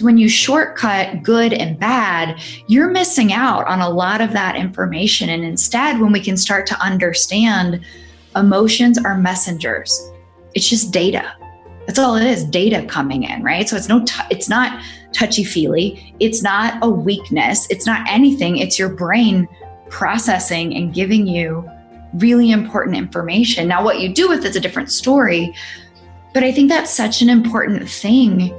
when you shortcut good and bad, you're missing out on a lot of that information. And instead, when we can start to understand emotions are messengers, it's just data. That's all it is data coming in, right? So it's no, t- it's not touchy feely. It's not a weakness. It's not anything. It's your brain processing and giving you really important information. Now, what you do with it's a different story. But I think that's such an important thing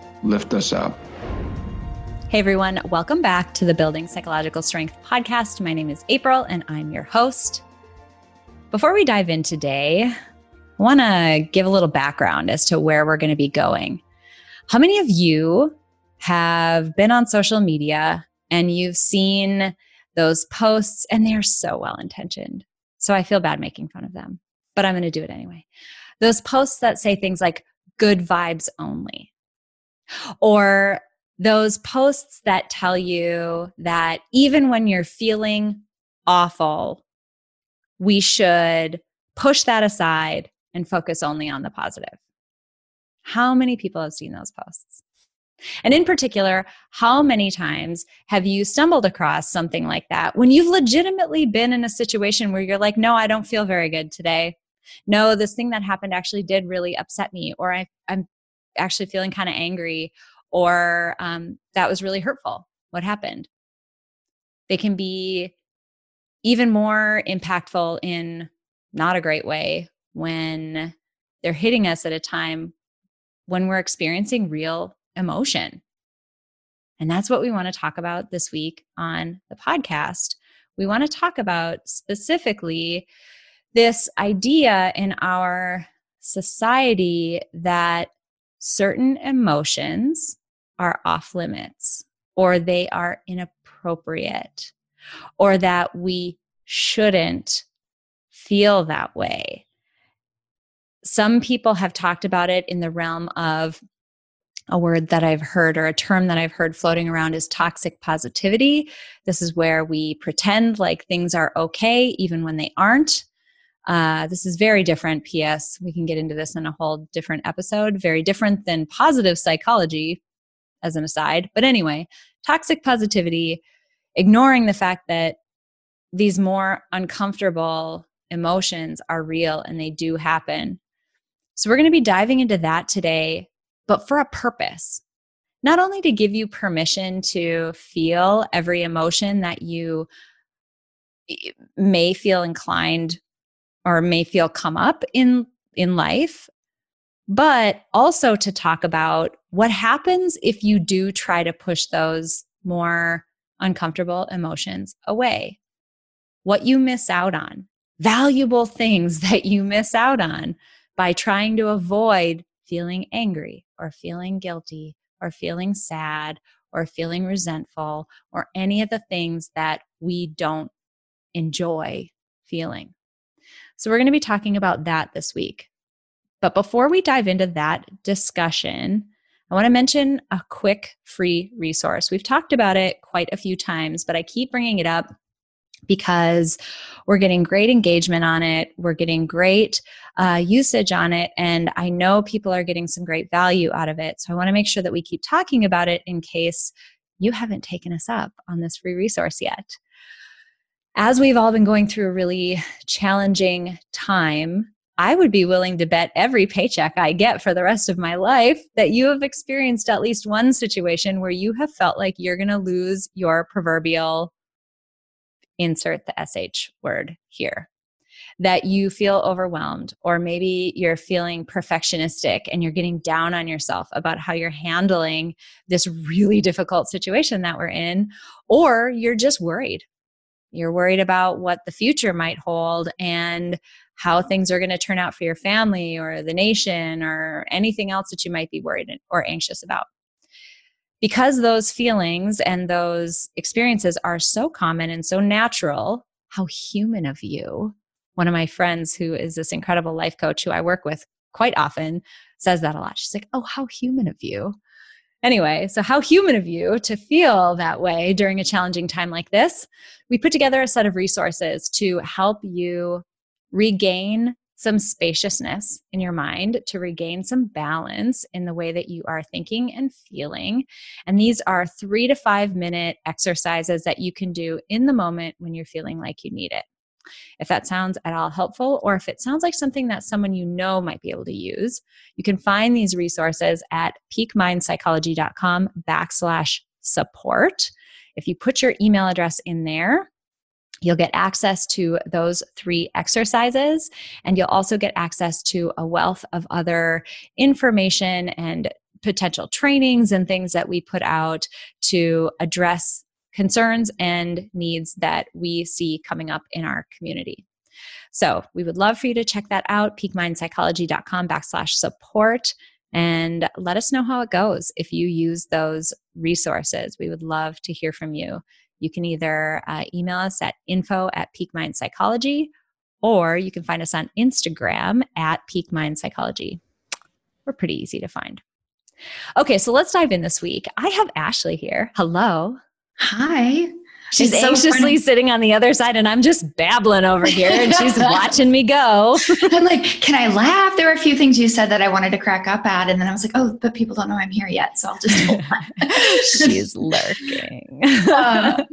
lift us up. Hey everyone, welcome back to the Building Psychological Strength podcast. My name is April and I'm your host. Before we dive in today, I want to give a little background as to where we're going to be going. How many of you have been on social media and you've seen those posts and they're so well intentioned? So I feel bad making fun of them, but I'm going to do it anyway. Those posts that say things like good vibes only or those posts that tell you that even when you're feeling awful, we should push that aside and focus only on the positive. How many people have seen those posts? And in particular, how many times have you stumbled across something like that when you've legitimately been in a situation where you're like, no, I don't feel very good today. No, this thing that happened actually did really upset me, or I, I'm actually feeling kind of angry or um, that was really hurtful what happened? They can be even more impactful in not a great way when they're hitting us at a time when we're experiencing real emotion. And that's what we want to talk about this week on the podcast. We want to talk about specifically this idea in our society that certain emotions are off limits or they are inappropriate or that we shouldn't feel that way. Some people have talked about it in the realm of a word that I've heard or a term that I've heard floating around is toxic positivity. This is where we pretend like things are okay even when they aren't. Uh, this is very different. P.S. We can get into this in a whole different episode. Very different than positive psychology, as an aside. But anyway, toxic positivity, ignoring the fact that these more uncomfortable emotions are real and they do happen. So, we're going to be diving into that today, but for a purpose. Not only to give you permission to feel every emotion that you may feel inclined or may feel come up in in life. But also to talk about what happens if you do try to push those more uncomfortable emotions away. What you miss out on. Valuable things that you miss out on by trying to avoid feeling angry or feeling guilty or feeling sad or feeling resentful or any of the things that we don't enjoy feeling. So, we're going to be talking about that this week. But before we dive into that discussion, I want to mention a quick free resource. We've talked about it quite a few times, but I keep bringing it up because we're getting great engagement on it. We're getting great uh, usage on it. And I know people are getting some great value out of it. So I want to make sure that we keep talking about it in case you haven't taken us up on this free resource yet as we've all been going through a really challenging time, I would be willing to bet every paycheck I get for the rest of my life that you have experienced at least one situation where you have felt like you're going to lose your proverbial insert the SH word here. That you feel overwhelmed, or maybe you're feeling perfectionistic and you're getting down on yourself about how you're handling this really difficult situation that we're in, or you're just worried. You're worried about what the future might hold and how things are going to turn out for your family or the nation or anything else that you might be worried or anxious about because those feelings and those experiences are so common and so natural, how human of you. One of my friends, who is this incredible life coach who I work with quite often, says that a lot. She's like, Oh, how human of you. Anyway, so how human of you to feel that way during a challenging time like this. We put together a set of resources to help you regain some spaciousness in your mind to regain some balance in the way that you are thinking and feeling. And these are three to five minute exercises that you can do in the moment when you're feeling like you need it. If that sounds at all helpful, or if it sounds like something that someone you know might be able to use, you can find these resources at peakmindpsychology.com backslash support. If you put your email address in there, You'll get access to those three exercises, and you'll also get access to a wealth of other information and potential trainings and things that we put out to address concerns and needs that we see coming up in our community. So we would love for you to check that out, peakmindpsychology.com backslash support, and let us know how it goes if you use those resources. We would love to hear from you you can either uh, email us at info at Peak Mind Psychology, or you can find us on Instagram at Peak Mind Psychology. We're pretty easy to find. Okay, so let's dive in this week. I have Ashley here. Hello. Hi. She's it's anxiously so sitting on the other side, and I'm just babbling over here, and she's watching me go. I'm like, can I laugh? There were a few things you said that I wanted to crack up at, and then I was like, oh, but people don't know I'm here yet, so I'll just hold on. she's lurking. Uh,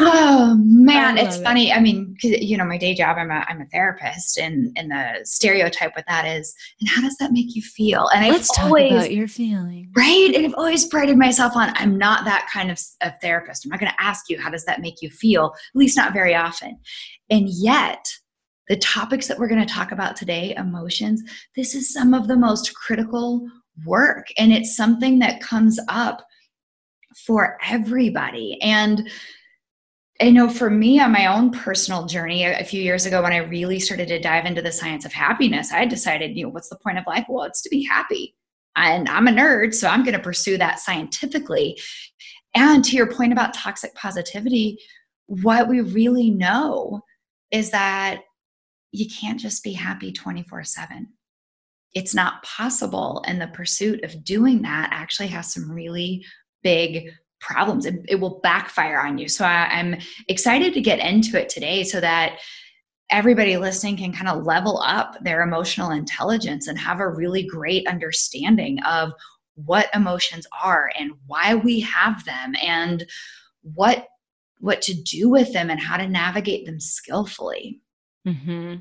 oh man, it's it. funny. I mean, you know, my day job, I'm a I'm a therapist, and and the stereotype with that is, and how does that make you feel? And let's I've talk always, about your feeling, right? And I've always prided myself on I'm not that kind of, of therapist. I'm not going to ask you how does that make you feel, at least not very often. And yet, the topics that we're going to talk about today, emotions, this is some of the most critical work. And it's something that comes up for everybody. And I know for me on my own personal journey, a, few years ago when I really started to dive into the science of happiness, I decided, you know, what's the point of life? Well, it's to be happy. And I'm a nerd, so I'm going to pursue that scientifically. And to your point about toxic positivity, what we really know is that you can't just be happy 24 7. It's not possible. And the pursuit of doing that actually has some really big problems. It, it will backfire on you. So I, I'm excited to get into it today so that everybody listening can kind of level up their emotional intelligence and have a really great understanding of what emotions are and why we have them and what what to do with them and how to navigate them skillfully. Mm-hmm.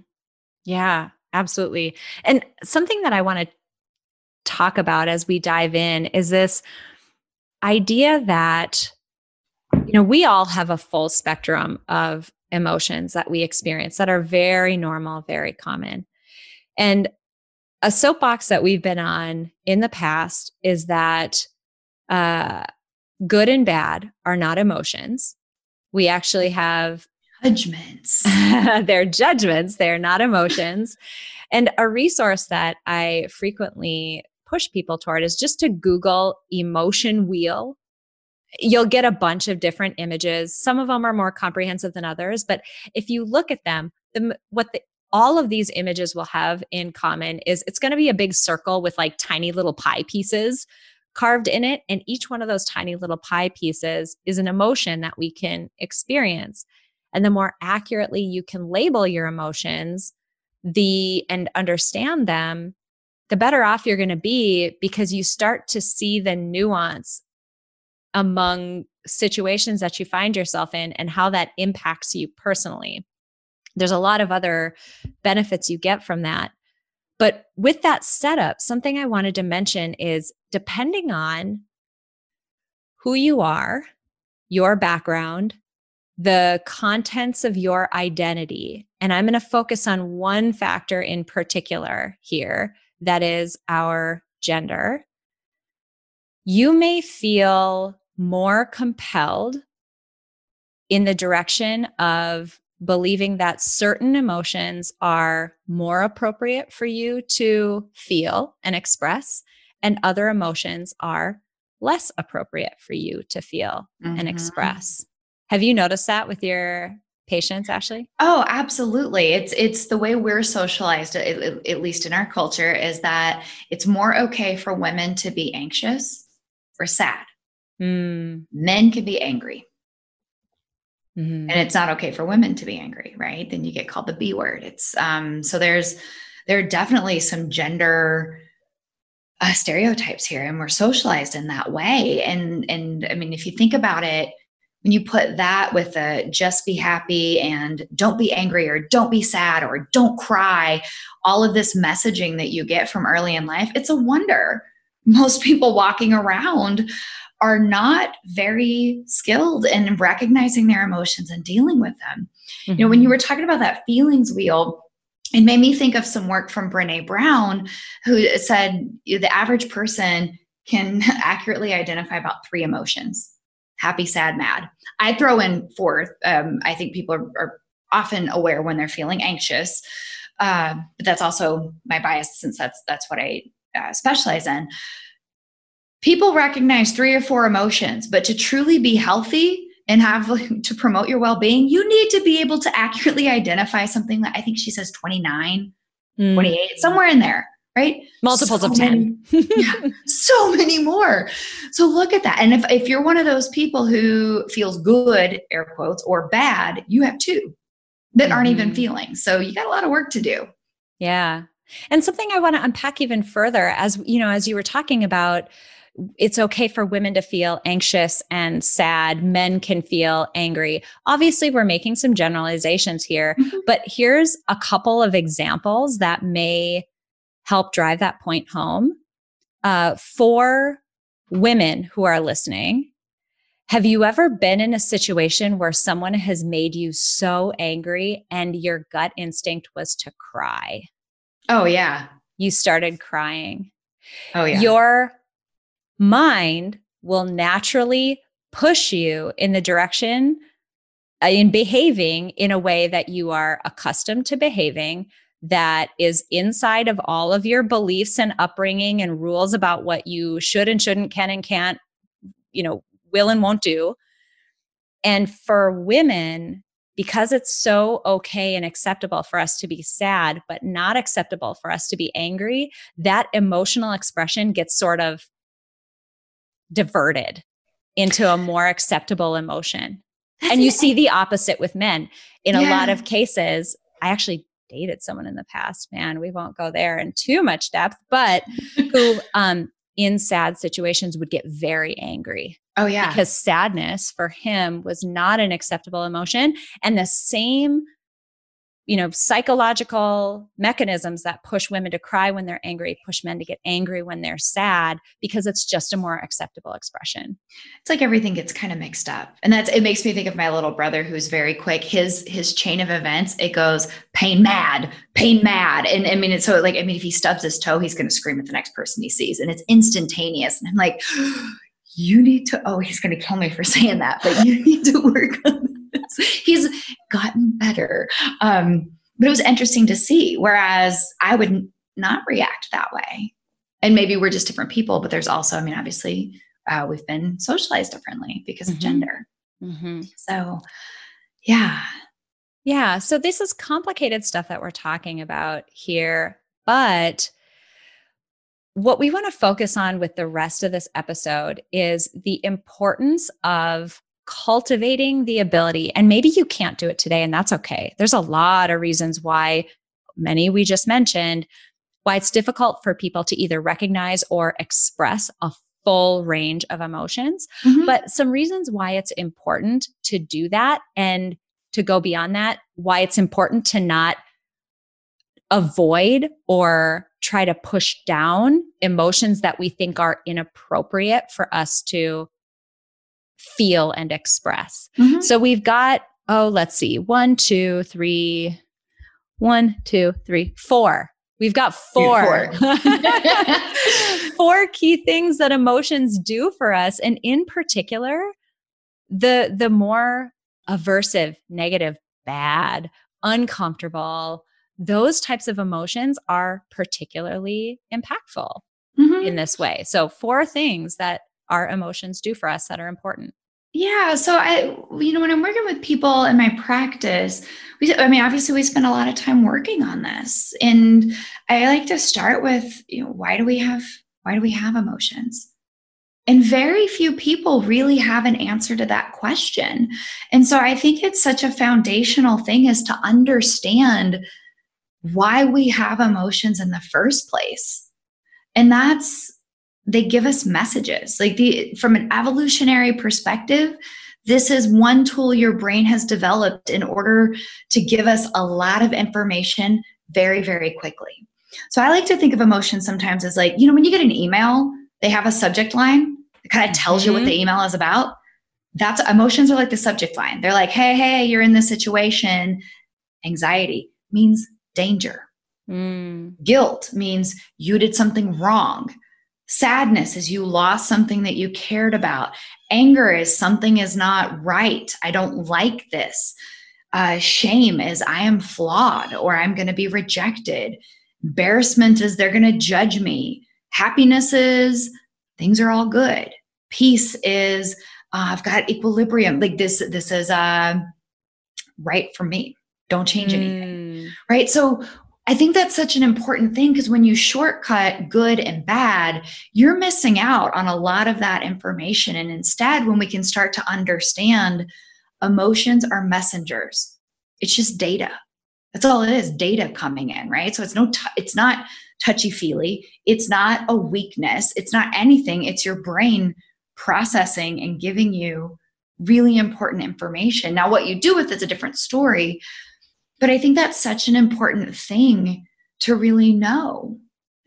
yeah absolutely. And something that i want to talk about as we dive in is this idea that you know we all have a full spectrum of emotions that we experience that are very normal very common. And a soapbox that we've been on in the past is that uh, good and bad are not emotions. We actually have judgments. they're judgments, they're not emotions. and a resource that I frequently push people toward is just to Google emotion wheel. You'll get a bunch of different images. Some of them are more comprehensive than others, but if you look at them, the, what the all of these images will have in common is it's going to be a big circle with like tiny little pie pieces carved in it. And each one of those tiny little pie pieces is an emotion that we can experience. And the more accurately you can label your emotions, the and understand them, the better off you're going to be because you start to see the nuance among situations that you find yourself in and how that impacts you personally there's a lot of other benefits you get from that But with that setup, something I wanted to mention is depending on who you are, your background, the contents of your identity. And I'm going to focus on one factor in particular here that is our gender. You may feel more compelled in the direction of believing that certain emotions are more appropriate for you to feel and express, and other emotions are less appropriate for you to feel mm-hmm. and express. Have you noticed that with your patients, Ashley? Oh, absolutely. It's it's the way we're socialized, at, at least in our culture, is that it's more okay for women to be anxious or sad. Mm. Men can be angry. Mm-hmm. And it's not okay for women to be angry, right? Then you get called the B word. It's um so there's there are definitely some gender uh, stereotypes here and we're socialized in that way and and i mean if you think about it when you put that with a just be happy and don't be angry or don't be sad or don't cry all of this messaging that you get from early in life it's a wonder most people walking around are not very skilled in recognizing their emotions and dealing with them. Mm-hmm. You know, when you mm-hmm. were talking about that feelings wheel, it made me think of some work from Brene Brown, who said the average person can accurately identify about three emotions happy, sad, mad. I throw in fourth. Um, I think people are, are, often aware when they're feeling anxious. Uh, but that's also my bias since that's that's what I uh, specialize in people recognize three or four emotions, but to truly be healthy and have to promote your well-being, you need to be able to accurately identify something that I think she says 29, mm. 28, somewhere in there, right? Multiples so of 10. Many, yeah, so many more. So look at that. And if, if you're one of those people who feels good, air quotes, or bad, you have two that mm-hmm. aren't even mm-hmm. feeling. So you got a lot of work to do. Yeah. And something I want to unpack even further as you know, as you were talking about it's okay for women to feel anxious and sad. Men can feel angry. Obviously, we're making some generalizations here, mm-hmm. but here's a couple of examples that may help drive that point home. Uh, for women who are listening, have you ever been in a situation where someone has made you so angry and your gut instinct was to cry? Oh, yeah. You started crying. Oh, yeah. Your mind will naturally push you in the direction uh, in behaving in a way that you are accustomed to behaving that is inside of all of your beliefs and upbringing and rules about what you should and shouldn't can and can't you know will and won't do. And for women because it's so okay and acceptable for us to be sad but not acceptable for us to be angry that emotional expression gets sort of diverted into a more acceptable emotion. That's and you see the opposite with men. In yeah. a lot of cases, I actually dated someone in the past, man, we won't go there in too much depth, but who um in sad situations would get very angry. Oh yeah. Because sadness for him was not an acceptable emotion and the same you know, psychological mechanisms that push women to cry when they're angry, push men to get angry when they're sad because it's just a more acceptable expression. It's like everything gets kind of mixed up. And that's it makes me think of my little brother who's very quick. His his chain of events, it goes pain mad, pain mad. And I mean, it's so like, I mean, if he stubs his toe, he's gonna scream at the next person he sees. And it's instantaneous. And I'm like, you need to, oh, he's gonna kill me for saying that, but you need to work on he's gotten better. Um, but it was interesting to see. Whereas I would not react that way. And maybe we're just different people, but there's also, I mean, obviously, uh, we've been socialized differently because of mm-hmm. gender. Mm-hmm. So, yeah. Yeah. So, this is complicated stuff that we're talking about here. But what we want to focus on with the rest of this episode is the importance of cultivating the ability, and maybe you can't do it today, and that's okay. There's a lot of reasons why, many we just mentioned, why it's difficult for people to either recognize or express a full range of emotions. Mm-hmm. But some reasons why it's important to do that and to go beyond that, why it's important to not avoid or try to push down emotions that we think are inappropriate for us to feel and express. Mm-hmm. So we've got, oh, let's see, one, two, three, one, two, three, four. We've got four. Four. four key things that emotions do for us. And in particular, the the more aversive, negative, bad, uncomfortable, those types of emotions are particularly impactful mm-hmm. in this way. So, four things that our emotions do for us that are important. Yeah. So I, you know, when I'm working with people in my practice, we, I mean, obviously we spend a lot of time working on this and I like to start with, you know, why do we have, why do we have emotions? And very few people really have an answer to that question. And so I think it's such a foundational thing is to understand why we have emotions in the first place. And that's they give us messages. Like the from an evolutionary perspective, this is one tool your brain has developed in order to give us a lot of information very very quickly. So I like to think of emotions sometimes as like, you know, when you get an email, they have a subject line that kind of tells mm-hmm. you what the mm-hmm. email is about. That's emotions are like the subject line. They're like, "Hey, hey, you're in this situation." Anxiety means danger. Mm. Guilt means you did something wrong. Sadness is you lost something that you cared about. Anger is something is not right. I don't like this. Uh, shame is I am flawed or I'm going to be rejected. Embarrassment is they're going to judge me. Happiness is things are all good. Peace is uh, I've got equilibrium. Like this, this is uh, right for me. Don't change anything. Mm. Right. So I think that's such an important thing because when you shortcut good and bad, you're missing out on a lot of that information. And instead, when we can start to understand emotions are messengers, it's just data. That's all it is data coming in, right? So it's no, t- it's not touchy feely. It's not a weakness. It's not anything. It's your brain processing and giving you really important information. Now, what you do with it's a different story. But I think that's such an important thing to really know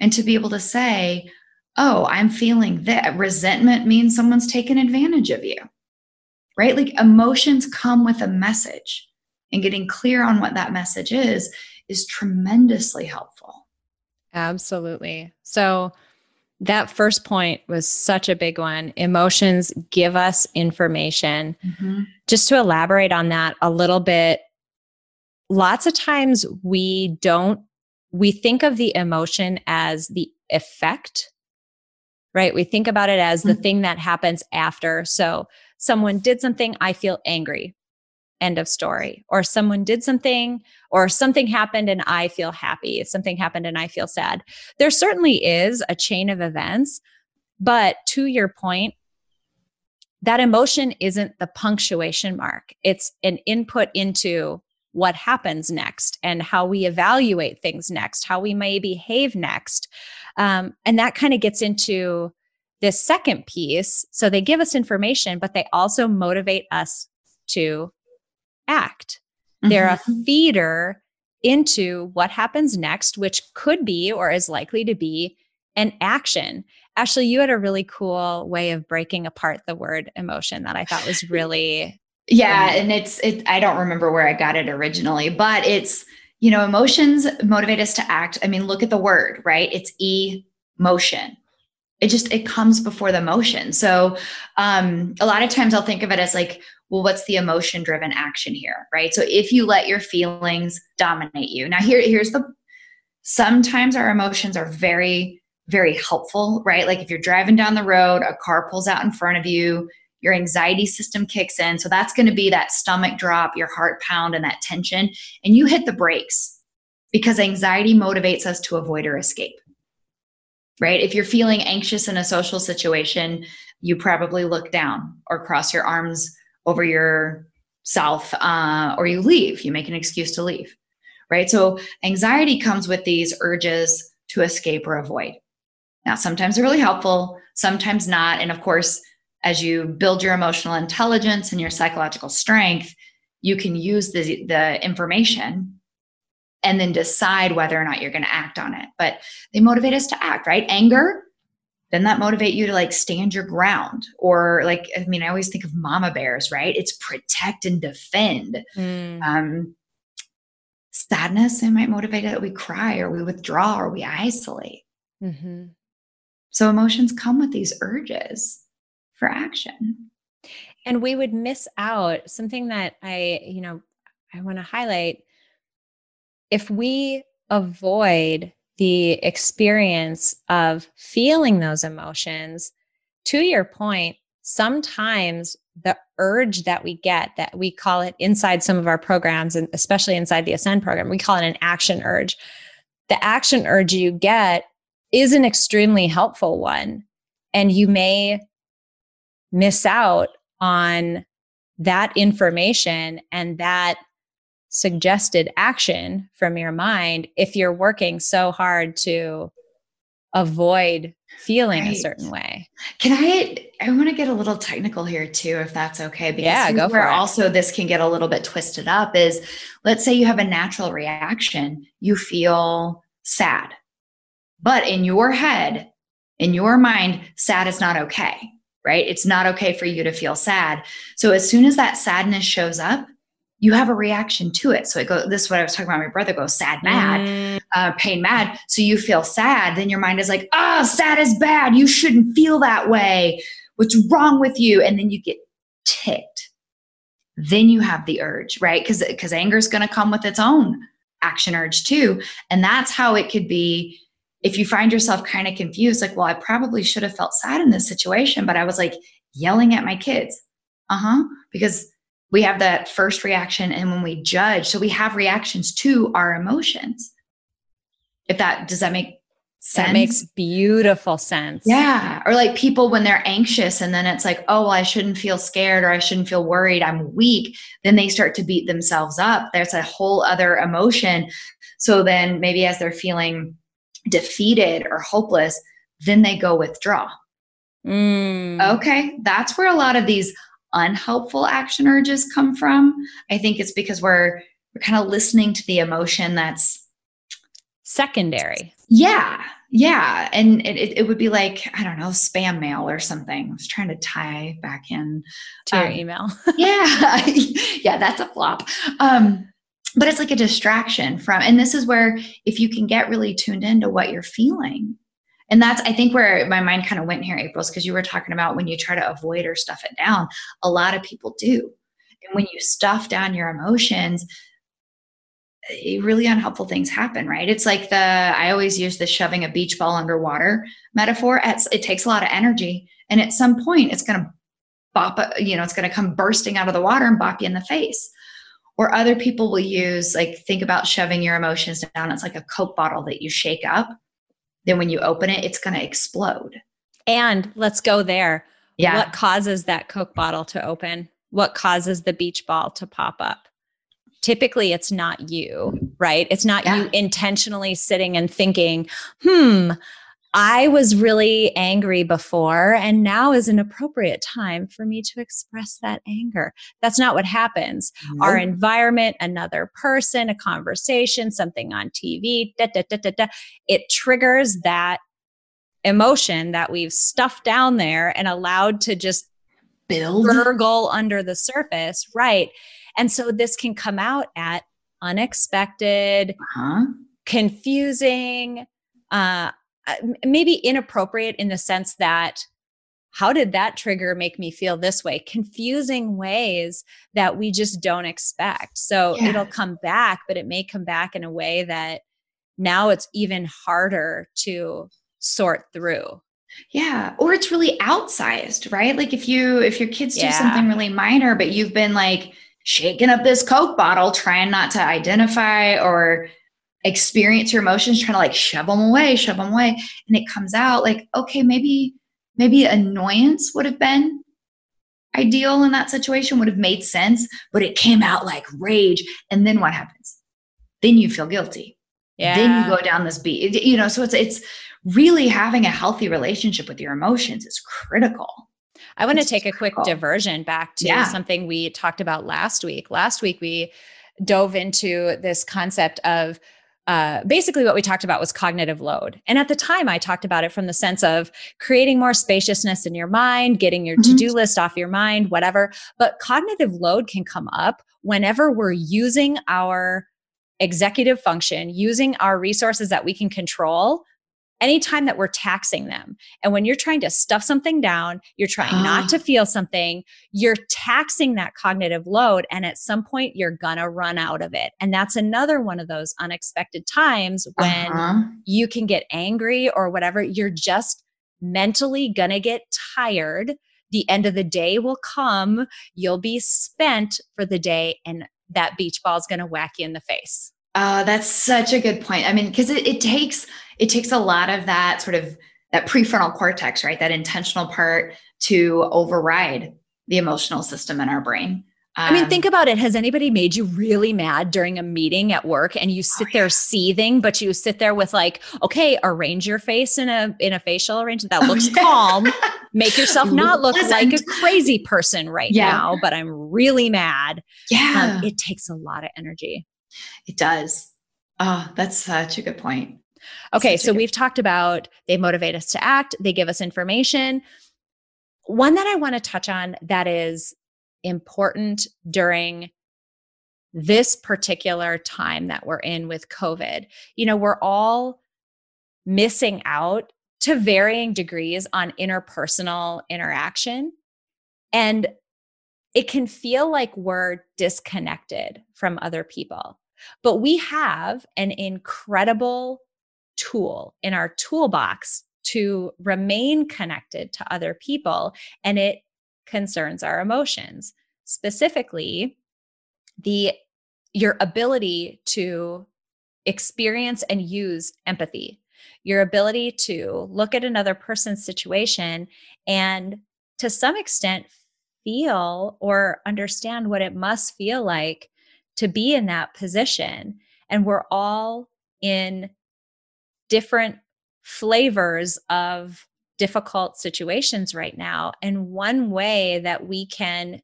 and to be able to say, oh, I'm feeling that. Resentment means someone's taken advantage of you, right? Like emotions come with a message, and getting clear on what that message is is tremendously helpful. Absolutely. So, that first point was such a big one. Emotions give us information. Mm-hmm. Just to elaborate on that a little bit, lots of times we don't we think of the emotion as the effect right? We think about it as the mm-hmm. thing that happens after. So someone did something i feel angry. End of story. Or someone did something or something happened and i feel happy. If something happened and i feel sad. There certainly is a chain of events but to your point that emotion isn't the punctuation mark. It's an input into what happens next and how we evaluate things next, how we may behave next. Um, and that kind of gets into this second piece. So they give us information, but they also motivate us to act. Mm-hmm. They're a mm-hmm. feeder into what happens next, which could be or is likely to be an action. Ashley, you had a really cool way of breaking apart the word emotion that I thought was really yeah, and it's it I don't remember where I got it originally, but it's you know, emotions motivate us to act. I mean, look at the word, right? It's e motion. It just it comes before the motion. So um a lot of times I'll think of it as like, well, what's the emotion driven action here, right? So if you let your feelings dominate you. Now here here's the sometimes our emotions are very very helpful, right? Like if you're driving down the road, a car pulls out in front of you, your anxiety system kicks in. So that's going to be that stomach drop, your heart pound, and that tension. And you hit the brakes because anxiety motivates us to avoid or escape. Right? If you're feeling anxious in a social situation, you probably look down or cross your arms over yourself uh, or you leave. You make an excuse to leave. Right? So anxiety comes with these urges to escape or avoid. Now, sometimes they're really helpful, sometimes not. And of course, as you build your emotional intelligence and your psychological strength, you can use the, the information and then decide whether or not you're going to act on it. But they motivate us to act, right? Anger, then that motivate you to like stand your ground or like i mean i always think of mama bears right it's protect and defend mm. um sadness it might motivate that we cry or we withdraw or we isolate mm-hmm. so emotions come with these urges for action. And we would miss out something that i you know i want to highlight if we avoid the experience of feeling those emotions, to your point, sometimes the urge that we get that we call it inside some of our programs and especially inside the ascend program we call it an action urge. The action urge you get is an extremely helpful one and you may miss out on that information and that suggested action from your mind if you're working so hard to avoid feeling right. a certain way. Can I I want to get a little technical here too if that's okay because yeah, go where for it. also this can get a little bit twisted up is let's say you have a natural reaction, you feel sad. But in your head, in your mind, sad is not okay, right? It's not okay for you to feel sad. So as soon as that sadness shows up, you have a reaction to it. So it goes, this is what I was talking about. My brother goes sad, mad, mm. uh, pain, mad. So you feel sad. Then your mind is like, oh, sad is bad. You shouldn't feel that way. What's wrong with you? And then you get ticked. Then you have the urge, right? Because because anger is going to come with its own action urge too. And that's how it could be if you find yourself kind of confused, like, well, I probably should have felt sad in this situation, but I was like yelling at my kids. Uh huh. Because we have that first reaction and when we judge so we have reactions to our emotions. If that does that make sense? that makes beautiful sense. Yeah. Or like people when they're anxious and then it's like oh well i shouldn't feel scared or i shouldn't feel worried. I'm weak. Then they start to beat themselves up. There's a whole other emotion. So then maybe as they're feeling defeated or hopeless then they go withdraw mm. okay that's where a lot of these unhelpful action urges come from. I think it's because we're we're kind of listening to the emotion that's secondary. Yeah. Yeah. And it, it would be like, I don't know, spam mail or something. I was trying to tie back in to um, your email. yeah. yeah, that's a flop. Um, but it's like a distraction from, and this is where if you can get really tuned into what you're feeling, and that's i think where my mind kind of went here april's because you were talking about when you try to avoid or stuff it down a lot of people do. And when you stuff down your emotions eh, really unhelpful things happen right? It's like the i always use the shoving a beach ball underwater metaphor. It takes a lot of energy and at some point it's going to bop you know it's going to come bursting out of the water and bop you in the face or other people will use like think about shoving your emotions down it's like a coke bottle that you shake up then when you open it, it's going to explode. And let's go there. Yeah. What causes that Coke bottle to open? What causes the beach ball to pop up? Typically, it's not you, right? It's not yeah. you intentionally sitting and thinking, hmm, I was really angry before, and now is an appropriate time for me to express that anger. That's not what happens. Our environment, another person, a conversation, something on TV, da, da, da, da, it triggers that emotion that we've stuffed down there and allowed to just build gurgle under the surface. Right. And so this can come out at unexpected, uh-huh. confusing, uh, uh, maybe inappropriate in the sense that how did that trigger make me feel this way confusing ways that we just don't expect so yeah. it'll come back but it may come back in a way that now it's even harder to sort through yeah or it's really outsized right like if you if your kids yeah. do something really minor but you've been like shaking up this coke bottle trying not to identify or experience your emotions trying to like shove them away shove them away. And it comes out like okay maybe maybe annoyance would have been ideal in that situation would have made sense but it came out like rage. And then what happens? Then you feel guilty. Yeah. then you go down this beat you know so it's it's really having a healthy relationship with your emotions is critical. I want to take a quick diversion back to yeah. something we talked about last week. Last week we dove into this concept of uh, basically what we talked about was cognitive load. And at the time, I talked about it from the sense of creating more spaciousness in your mind, getting your mm-hmm. to do list off your mind, whatever. But cognitive load can come up whenever we're using our executive function, using our resources that we can control anytime that we're taxing them. And when you're trying to stuff something down, you're trying not to feel something, you're taxing that cognitive load. And at some point, you're going to run out of it. And that's another one of those unexpected times when uh-huh. you can get angry or whatever. You're just mentally going to get tired. The end of the day will come. You'll be spent for the day, and that beach ball is going to whack you in the face. Uh, that's such a good point. I mean, because it, it takes it takes a lot of that sort of that prefrontal cortex, right? That intentional part to override the emotional system in our brain. Um, I mean, think um, about it. Has anybody made you really mad during a meeting at work and you sit oh, there seething, but you sit there with like, okay, arrange your face in a in a facial arrangement that oh, looks yeah. calm. Make yourself not look like a crazy person right yeah. now, but I'm really mad. Um, yeah. Um, it takes a lot of energy. It does. Oh, that's such a good point. Okay, so we've talked about they motivate us to act, they give us information. One that I want to touch on that is important during this particular time that we're in with COVID. You know, we're all missing out to varying degrees on interpersonal interaction. And it can feel like we're disconnected from other people. But we have an incredible tool in our toolbox to remain connected to other people, and it concerns our emotions, specifically the your ability to experience and use empathy, your ability to look at another person's situation and to some extent feel or understand what it must feel like to be in that position. And we're all in different flavors of difficult situations right now. And one way that we can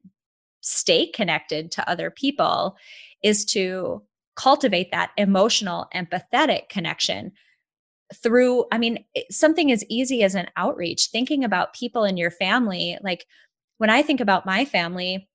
stay connected to other people is to cultivate that emotional, empathetic connection through, I mean, something as easy as an outreach, thinking about people in your family. Like when I think about my family,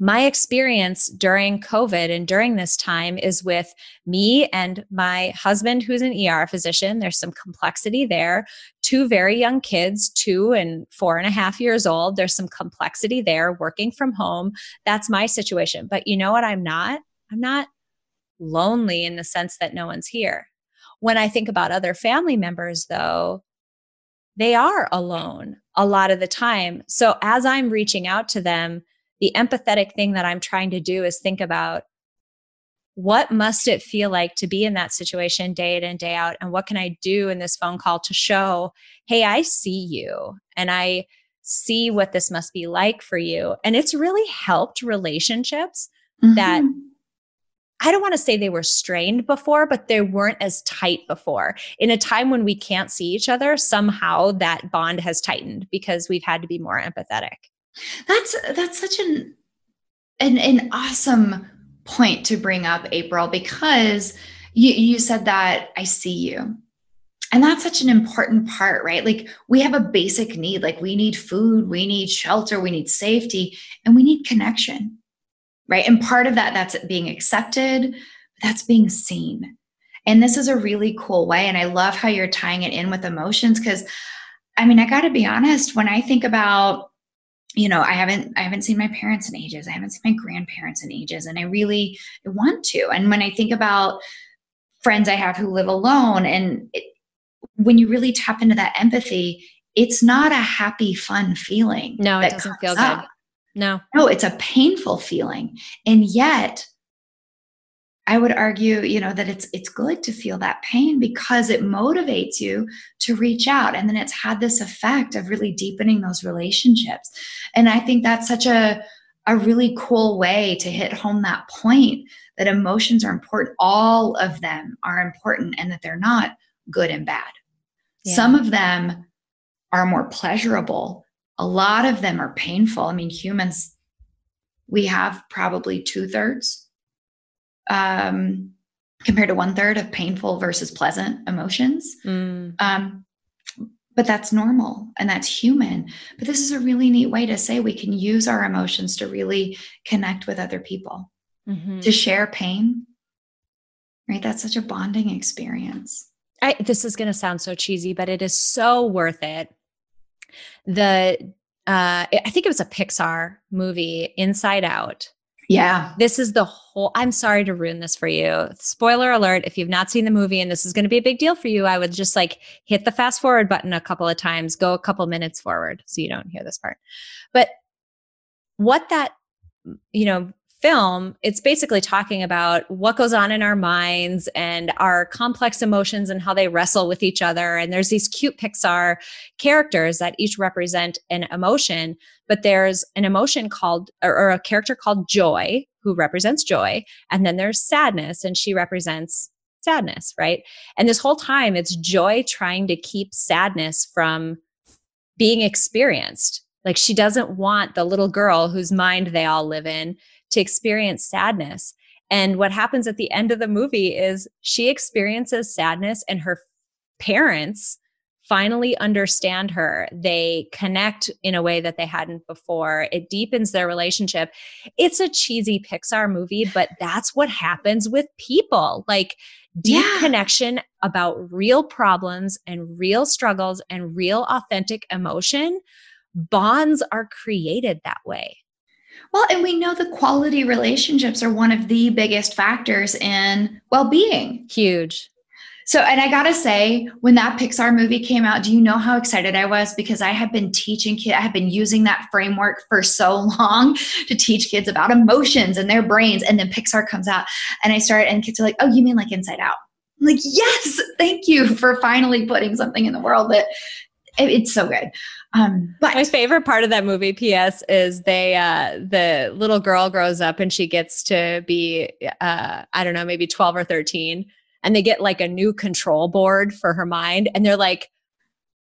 my experience during COVID and during this time is with me and my husband, who's an ER physician. There's some complexity there. Two very young kids, two and four and a half years old. There's some complexity there, working from home. That's my situation. But you know what? I'm not? I'm not lonely in the sense that no one's here. When I think about other family members, though, they are alone a lot of the time. So as I'm reaching out to them, the empathetic thing that I'm trying to do is think about what must it feel like to be in that situation day in and day out and what can i do in this phone call to show hey i see you and i see what this must be like for you and it's really helped relationships mm-hmm. that I don't want to say they were strained before, but they weren't as tight before. In a time when we can't see each other, somehow that bond has tightened because we've had to be more empathetic. That's that's such an an, an awesome point to bring up, April, because you, you said that I see you. And that's such an important part, right? Like we have a basic need, like we need food, we need shelter, we need safety, and we need connection, right? And part of that, that's being accepted, that's being seen. And this is a really cool way. And I love how you're tying it in with emotions because I mean, I got to be honest, when I think about you know i haven't i haven't seen my parents in ages. I haven't seen my grandparents in ages and i really want to. And when i think about friends i have who live alone and it, when you really tap into that empathy it's not a happy fun feeling no it doesn't feel up. good no. No it's a painful feeling. And yet I would argue, you know, that it's it's good to feel that pain because it motivates you to reach out and then it's had this effect of really deepening those relationships. And I think that's such a a really cool way to hit home that point that emotions are important. All of them are important and that they're not good and bad. Yeah. Some of them are more pleasurable. A lot of them are painful. I mean, humans, we have probably two thirds um, compared to one third of painful versus pleasant emotions. Mm. Um, but that's normal and that's human. But this is a really neat way to say we can use our emotions to really connect with other people, Mhm. to share pain. Right? That's such a bonding experience. I, this is going to sound so cheesy, but it is so worth it. The uh, I think it was a Pixar movie, Inside Out. Yeah. This is the whole. I'm sorry to ruin this for you. Spoiler alert: if you've not seen the movie and this is going to be a big deal for you, I would just like hit the fast forward button a couple of times, go a couple minutes forward, so you don't hear this part. But what that you know film it's basically talking about what goes on in our minds and our complex emotions and how they wrestle with each other. And there's these cute pixar characters that each represent an emotion but there's an emotion called or, or a character called joy who represents joy. And then there's sadness and she represents sadness right? And this whole time it's joy trying to keep sadness from being experienced. Like she doesn't want the little girl whose mind they all live in to experience sadness. And what happens at the end of the movie is she experiences sadness and her parents finally understand her. They connect in a way that they hadn't before. It deepens their relationship. It's a cheesy Pixar movie, but that's what happens with people. Like deep Yeah. connection about real problems and real struggles and real authentic emotion. Bonds are created that way. Well, and we know the quality relationships are one of the biggest factors in well being. Huge. So, and I gotta say, when that Pixar movie came out, do you know how excited I was? Because I have been teaching kids, I have been using that framework for so long to teach kids about emotions and their brains. And then Pixar comes out and I start, and kids are like, oh, you mean like Inside Out? I'm like, yes, thank you for finally putting something in the world that it- it's so good. Um, but My favorite part of that movie, P.S., is they uh the little girl grows up and she gets to be uh I don't know, maybe 12 or 13, and they get like a new control board for her mind, and they're like,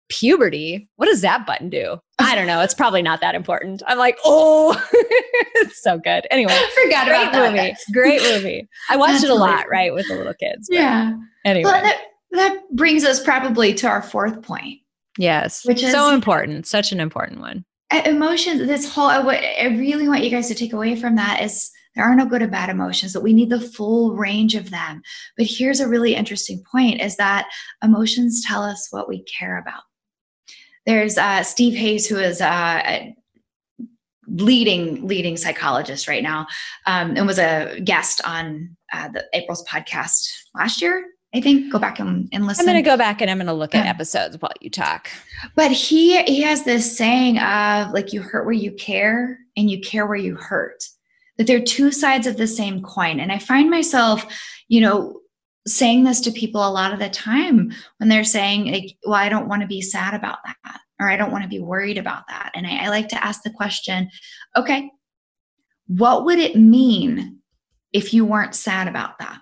puberty, what does that button do? I don't know. It's probably not that important. I'm like, oh, it's so good. Anyway, I forgot great about that. movie. Great movie. I watched it a lot, right, with the little kids. Yeah. Anyway. Well, that, that brings us probably to our fourth point. Yes. which is- so important. Such an important one. Emotions this whole I, what I really want you guys to take away from that is there are no good or bad emotions but we need the full range of them but here's a really interesting point is that emotions tell us what we care about there's uh, steve hayes who is uh, a leading leading psychologist right now um, and was a guest on uh, the april's podcast last year i think go back and, and listen I'm going to go back and I'm going to look at episodes while you talk. but he he has this saying of like you hurt where you care and you care where you hurt. That they're two sides of the same coin. And i find myself you know saying this to people a lot of the time when they're saying like well i don't want to be sad about that or i don't want to be worried about that. And I, I like to ask the question okay what would it mean if you weren't sad about that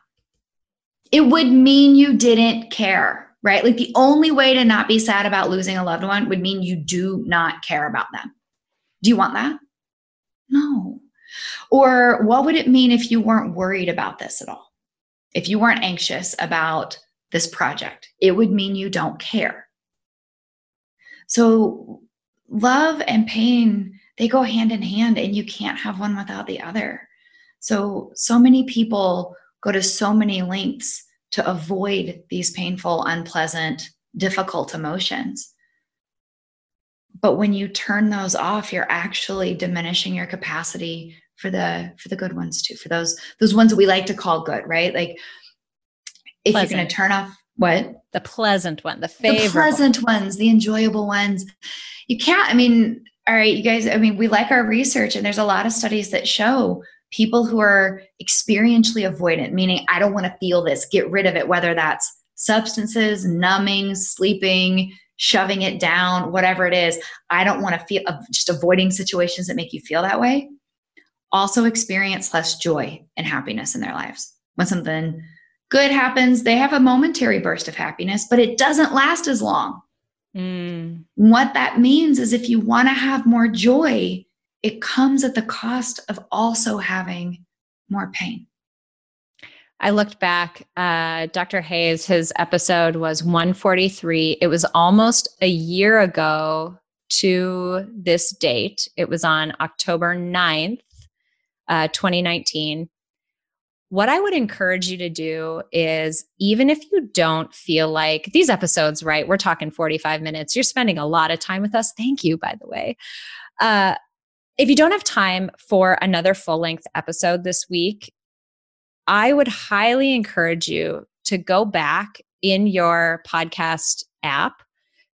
it would mean you didn't care, right? Like the only way to not be sad about losing a loved one would mean you do not care about them. Do you want that? No. Or what would it mean if you weren't worried about this at all? If you weren't anxious about this project, it would mean you don't care. So love and pain, they go hand in hand and you can't have one without the other. So, so many people go to so many lengths to avoid these painful, unpleasant, difficult emotions. But when you turn those off, you're actually diminishing your capacity for the for the good ones too, for those those ones that we like to call good, right? Like if you're going to turn off what The pleasant one, the the favorite. pleasant ones, the enjoyable ones. You can't, I mean, all right, you guys, I mean, we like our research, and there's a lot of studies that show people who are experientially avoidant, meaning I don't want to feel this, get rid of it, whether that's substances, numbing, sleeping, shoving it down, whatever it is. I don't want to feel, just avoiding situations that make you feel that way. Also experience less joy and happiness in their lives. When something good happens, they have a momentary burst of happiness, but it doesn't last as long. Mm, What that means is if you want to have more joy, it comes at the cost of also having more pain. I looked back. Uh, Dr. Hayes, his episode was 143. It was almost a year ago to this date. It was on October 9th, uh, 2019. What I would encourage you to do is, even if you don't feel like these episodes, right? We're talking 45 minutes. You're spending a lot of time with us. Thank you, by the way. Uh, if you don't have time for another full length episode this week, I would highly encourage you to go back in your podcast app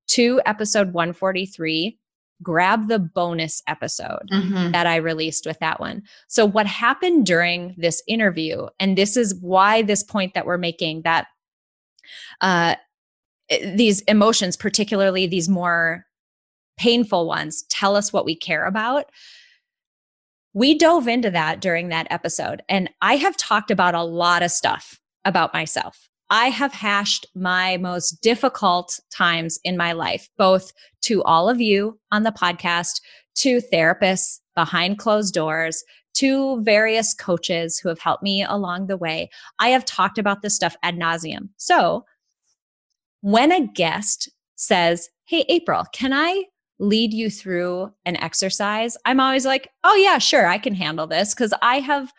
to episode 143 grab the bonus episode mm-hmm. that I released with that one. So, what happened during this interview, and this is why this point that we're making that uh, these emotions, particularly these more painful ones, tell us what we care about we dove into that during that episode. And I have talked about a lot of stuff about myself. I have hashed my most difficult times in my life, both to all of you on the podcast, to therapists behind closed doors, to various coaches who have helped me along the way. I have talked about this stuff ad nauseum. So when a guest says, Hey, April, can I lead you through an exercise, I'm always like, "Oh yeah, sure, I can handle this" cuz I have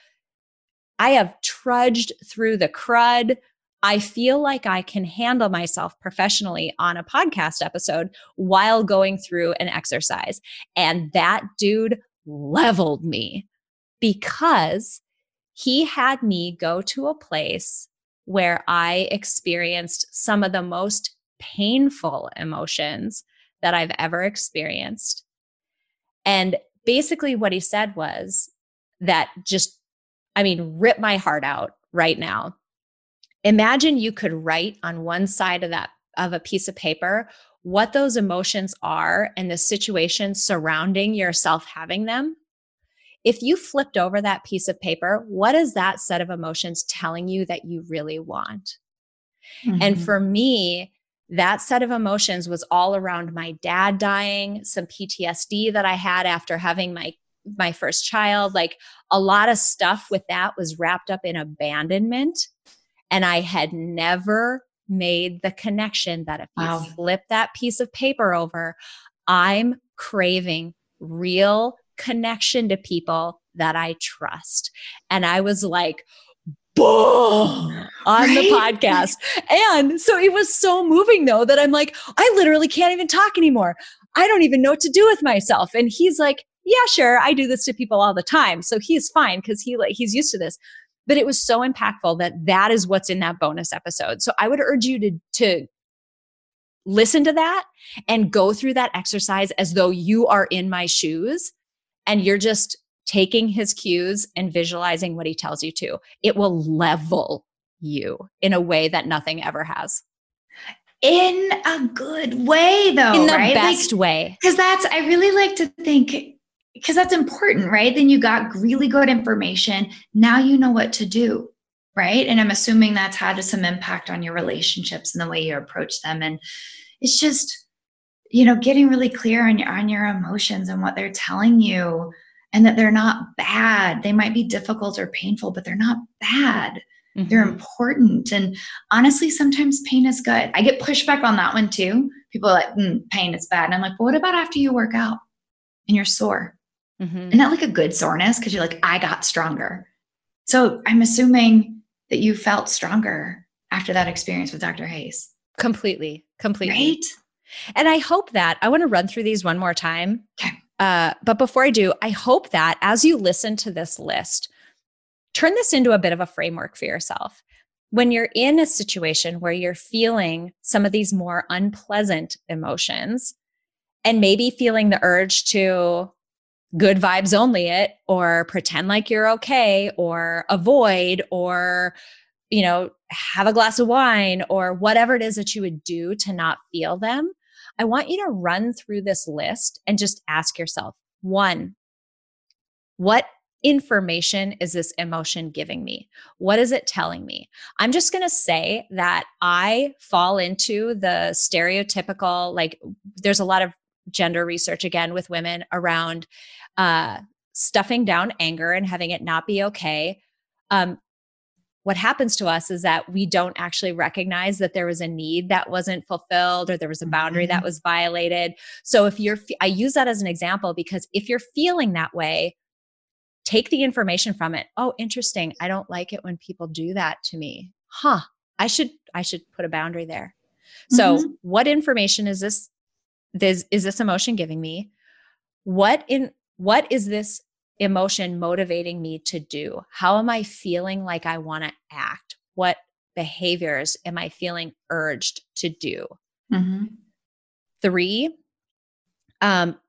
I have trudged through the crud. I feel like I can handle myself professionally on a podcast episode while going through an exercise. And that dude leveled me because he had me go to a place where I experienced some of the most painful emotions that I've ever experienced. And basically, what he said was that just, I mean, rip my heart out right now. Imagine you could write on one side of that of a piece of paper what those emotions are and the situation surrounding yourself having them. If you flipped over that piece of paper, what is that set of emotions telling you that you really want? Mm-hmm. And for me, that set of emotions was all around my dad dying, some PTSD that I had after having my my first child, like a lot of stuff with that was wrapped up in abandonment and I had never made the connection that if wow. you flip that piece of paper over, I'm craving real connection to people that I trust. And I was like, on right? the podcast. And so it was so moving though that I'm like, I literally can't even talk anymore. I don't even know what to do with myself. And he's like, yeah, sure. I do this to people all the time. So he's fine because he like he's used to this. But it was so impactful that that is what's in that bonus episode. So I would urge you to to listen to that and go through that exercise as though you are in my shoes and you're just taking his cues and visualizing what he tells you to. It will level you in a way that nothing ever has. In a good way, though. In the right? best like, way. Because that's, I really like to think, because that's important, right? Then you got really good information. Now you know what to do, right? And I'm assuming that's had some impact on your relationships and the way you approach them. And it's just, you know, getting really clear on your on your emotions and what they're telling you and that they're not bad. They might be difficult or painful, but they're not bad. Mm-hmm. They're important. And honestly, sometimes pain is good. I get pushback on that one too. People are like, mm, pain is bad. And I'm like, well, what about after you work out and you're sore? Mm-hmm. Isn't that like a good soreness? Because you're like, I got stronger. So I'm assuming that you felt stronger after that experience with Dr. Hayes. Completely. Completely. Right. And I hope that I want to run through these one more time. Okay. Uh, but before I do, I hope that as you listen to this list, turn this into a bit of a framework for yourself. When you're in a situation where you're feeling some of these more unpleasant emotions and maybe feeling the urge to good vibes only it or pretend like you're okay or avoid or you know have a glass of wine or whatever it is that you would do to not feel them I want you to run through this list and just ask yourself one, what information is this emotion giving me? What is it telling me? I'm just going to say that I fall into the stereotypical, like, there's a lot of gender research again with women around uh, stuffing down anger and having it not be okay. Um, what happens to us is that we don't actually recognize that there was a need that wasn't fulfilled or there was a boundary that Mhm. was violated. So if you're, I use that as an example because if you're feeling that way, take the information from it. Oh, interesting. I don't like it when people do that to me. Huh. I should, I should put a boundary there. So Mhm. what information is this, this, is this emotion giving me? What in, what is this emotion motivating me to do? How am I feeling like I want to act? What behaviors am I feeling urged to do? Mhm. Three, um,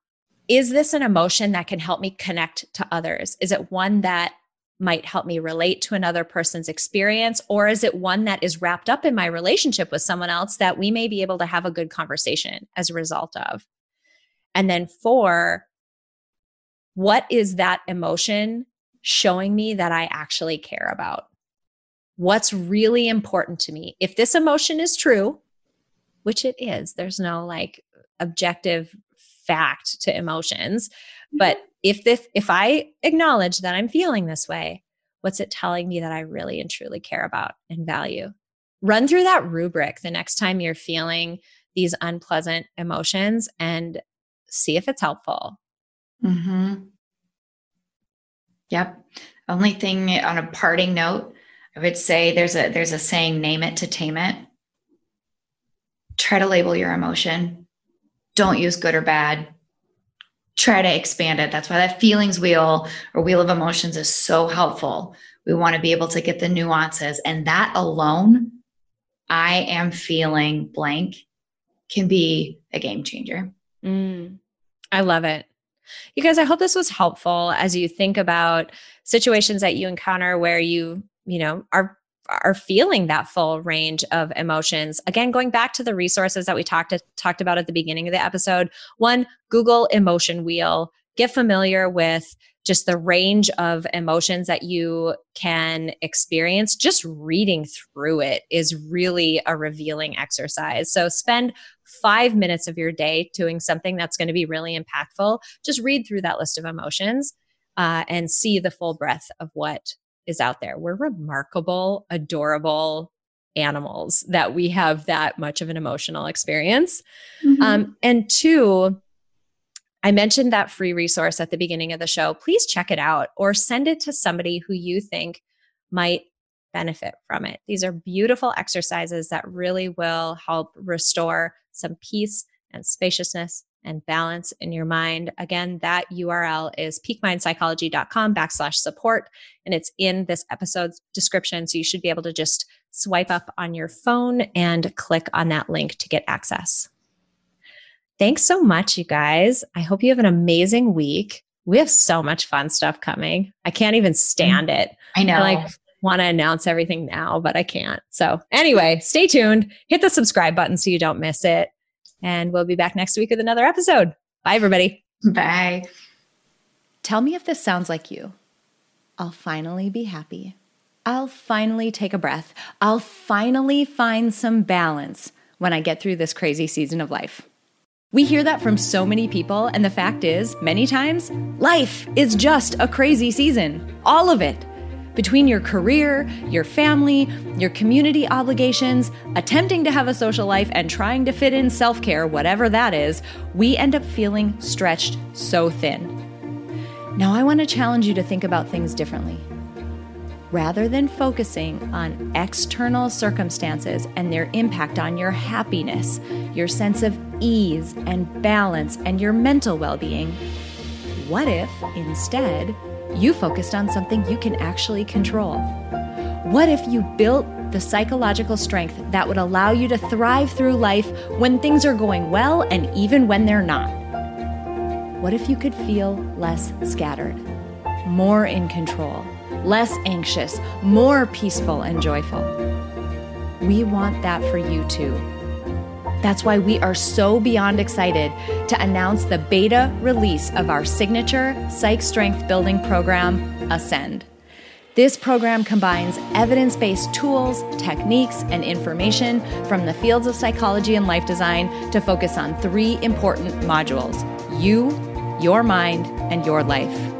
is this an emotion that can help me connect to others? Is it one that might help me relate to another person's experience? Or is it one that is wrapped up in my relationship with someone else that we may be able to have a good conversation as a result of? And then four, what is that emotion showing me that I actually care about? What's really important to me? If this emotion is true, which it is, there's no like objective fact to emotions. Mm-hmm. But if this, if I acknowledge that I'm feeling this way, what's it telling me that I really and truly care about and value? Run through that rubric the next time you're feeling these unpleasant emotions and see if it's helpful. Mm-hmm. Yep. Only thing on a parting note, I would say there's a there's a saying, name it to tame it. Try to label your emotion. Don't use good or bad. Try to expand it. That's why that feelings wheel or wheel of emotions is so helpful. We want to be able to get the nuances. And that alone, I am feeling blank, can be a game changer. Mm, I love it. You guys, I hope this was helpful as you think about situations that you encounter where you, you know, are are feeling that full range of emotions. Again, going back to the resources that we talked talked about at the beginning of the episode. One, Google emotion wheel. Get familiar with just the range of emotions that you can experience. Just reading through it is really a revealing exercise. So spend five minutes of your day doing something that's going to be really impactful. Just read through that list of emotions uh, and see the full breadth of what is out there. We're remarkable, adorable animals that we have that much of an emotional experience. Mm-hmm. Um, and two, I mentioned that free resource at the beginning of the show. Please check it out or send it to somebody who you think might benefit from it. These are beautiful exercises that really will help restore some peace and spaciousness and balance in your mind. Again, that URL is peakmindpsychology.com backslash support. And it's in this episode's description. So you should be able to just swipe up on your phone and click on that link to get access. Thanks so much, you guys. I hope you have an amazing week. We have so much fun stuff coming. I can't even mm-hmm. stand it. I know. I like want to announce everything now, but I can't. So, anyway, stay tuned. Hit the subscribe button so you don't miss it. And we'll be back next week with another episode. Bye, everybody. Bye. Tell me if this sounds like you. I'll finally be happy. I'll finally take a breath. I'll finally find some balance when I get through this crazy season of life. We hear that from so many people, and the fact is, many times, life is just a crazy season. All of it. Between your career, your family, your community obligations, attempting to have a social life, and trying to fit in self care, whatever that is, we end up feeling stretched so thin. Now, I want to challenge you to think about things differently. Rather than focusing on external circumstances and their impact on your happiness, your sense of ease and balance, and your mental well being, what if instead you focused on something you can actually control? What if you built the psychological strength that would allow you to thrive through life when things are going well and even when they're not? What if you could feel less scattered, more in control, less anxious, more peaceful and joyful? We want that for you too. That's why we are so beyond excited to announce the beta release of our signature psych strength building program, Ascend. This program combines evidence based tools, techniques, and information from the fields of psychology and life design to focus on three important modules you, your mind, and your life.